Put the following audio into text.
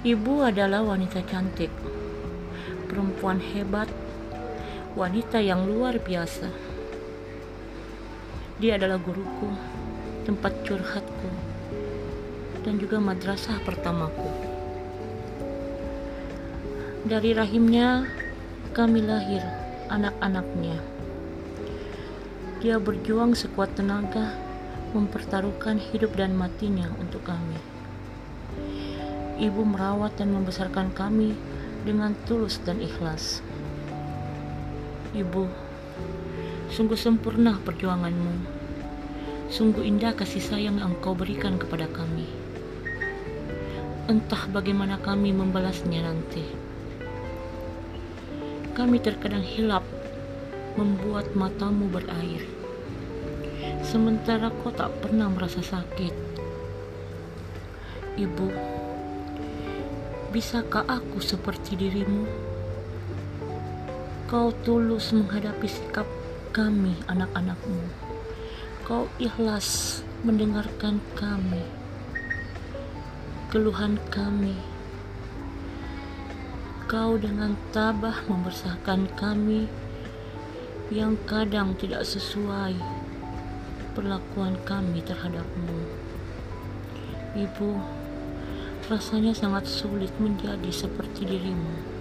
Ibu adalah wanita cantik, perempuan hebat, wanita yang luar biasa. Dia adalah guruku, tempat curhatku, dan juga madrasah pertamaku. Dari rahimnya kami lahir anak-anaknya. Dia berjuang sekuat tenaga mempertaruhkan hidup dan matinya untuk kami. Ibu merawat dan membesarkan kami dengan tulus dan ikhlas. Ibu, sungguh sempurna perjuanganmu. Sungguh indah kasih sayang yang engkau berikan kepada kami. Entah bagaimana kami membalasnya nanti. Kami terkadang hilap membuat matamu berair. Sementara kau tak pernah merasa sakit. Ibu, Bisakah aku seperti dirimu? Kau tulus menghadapi sikap kami, anak-anakmu. Kau ikhlas mendengarkan kami, keluhan kami. Kau dengan tabah membersahkan kami yang kadang tidak sesuai perlakuan kami terhadapmu. Ibu, rasanya sangat sulit menjadi seperti dirimu.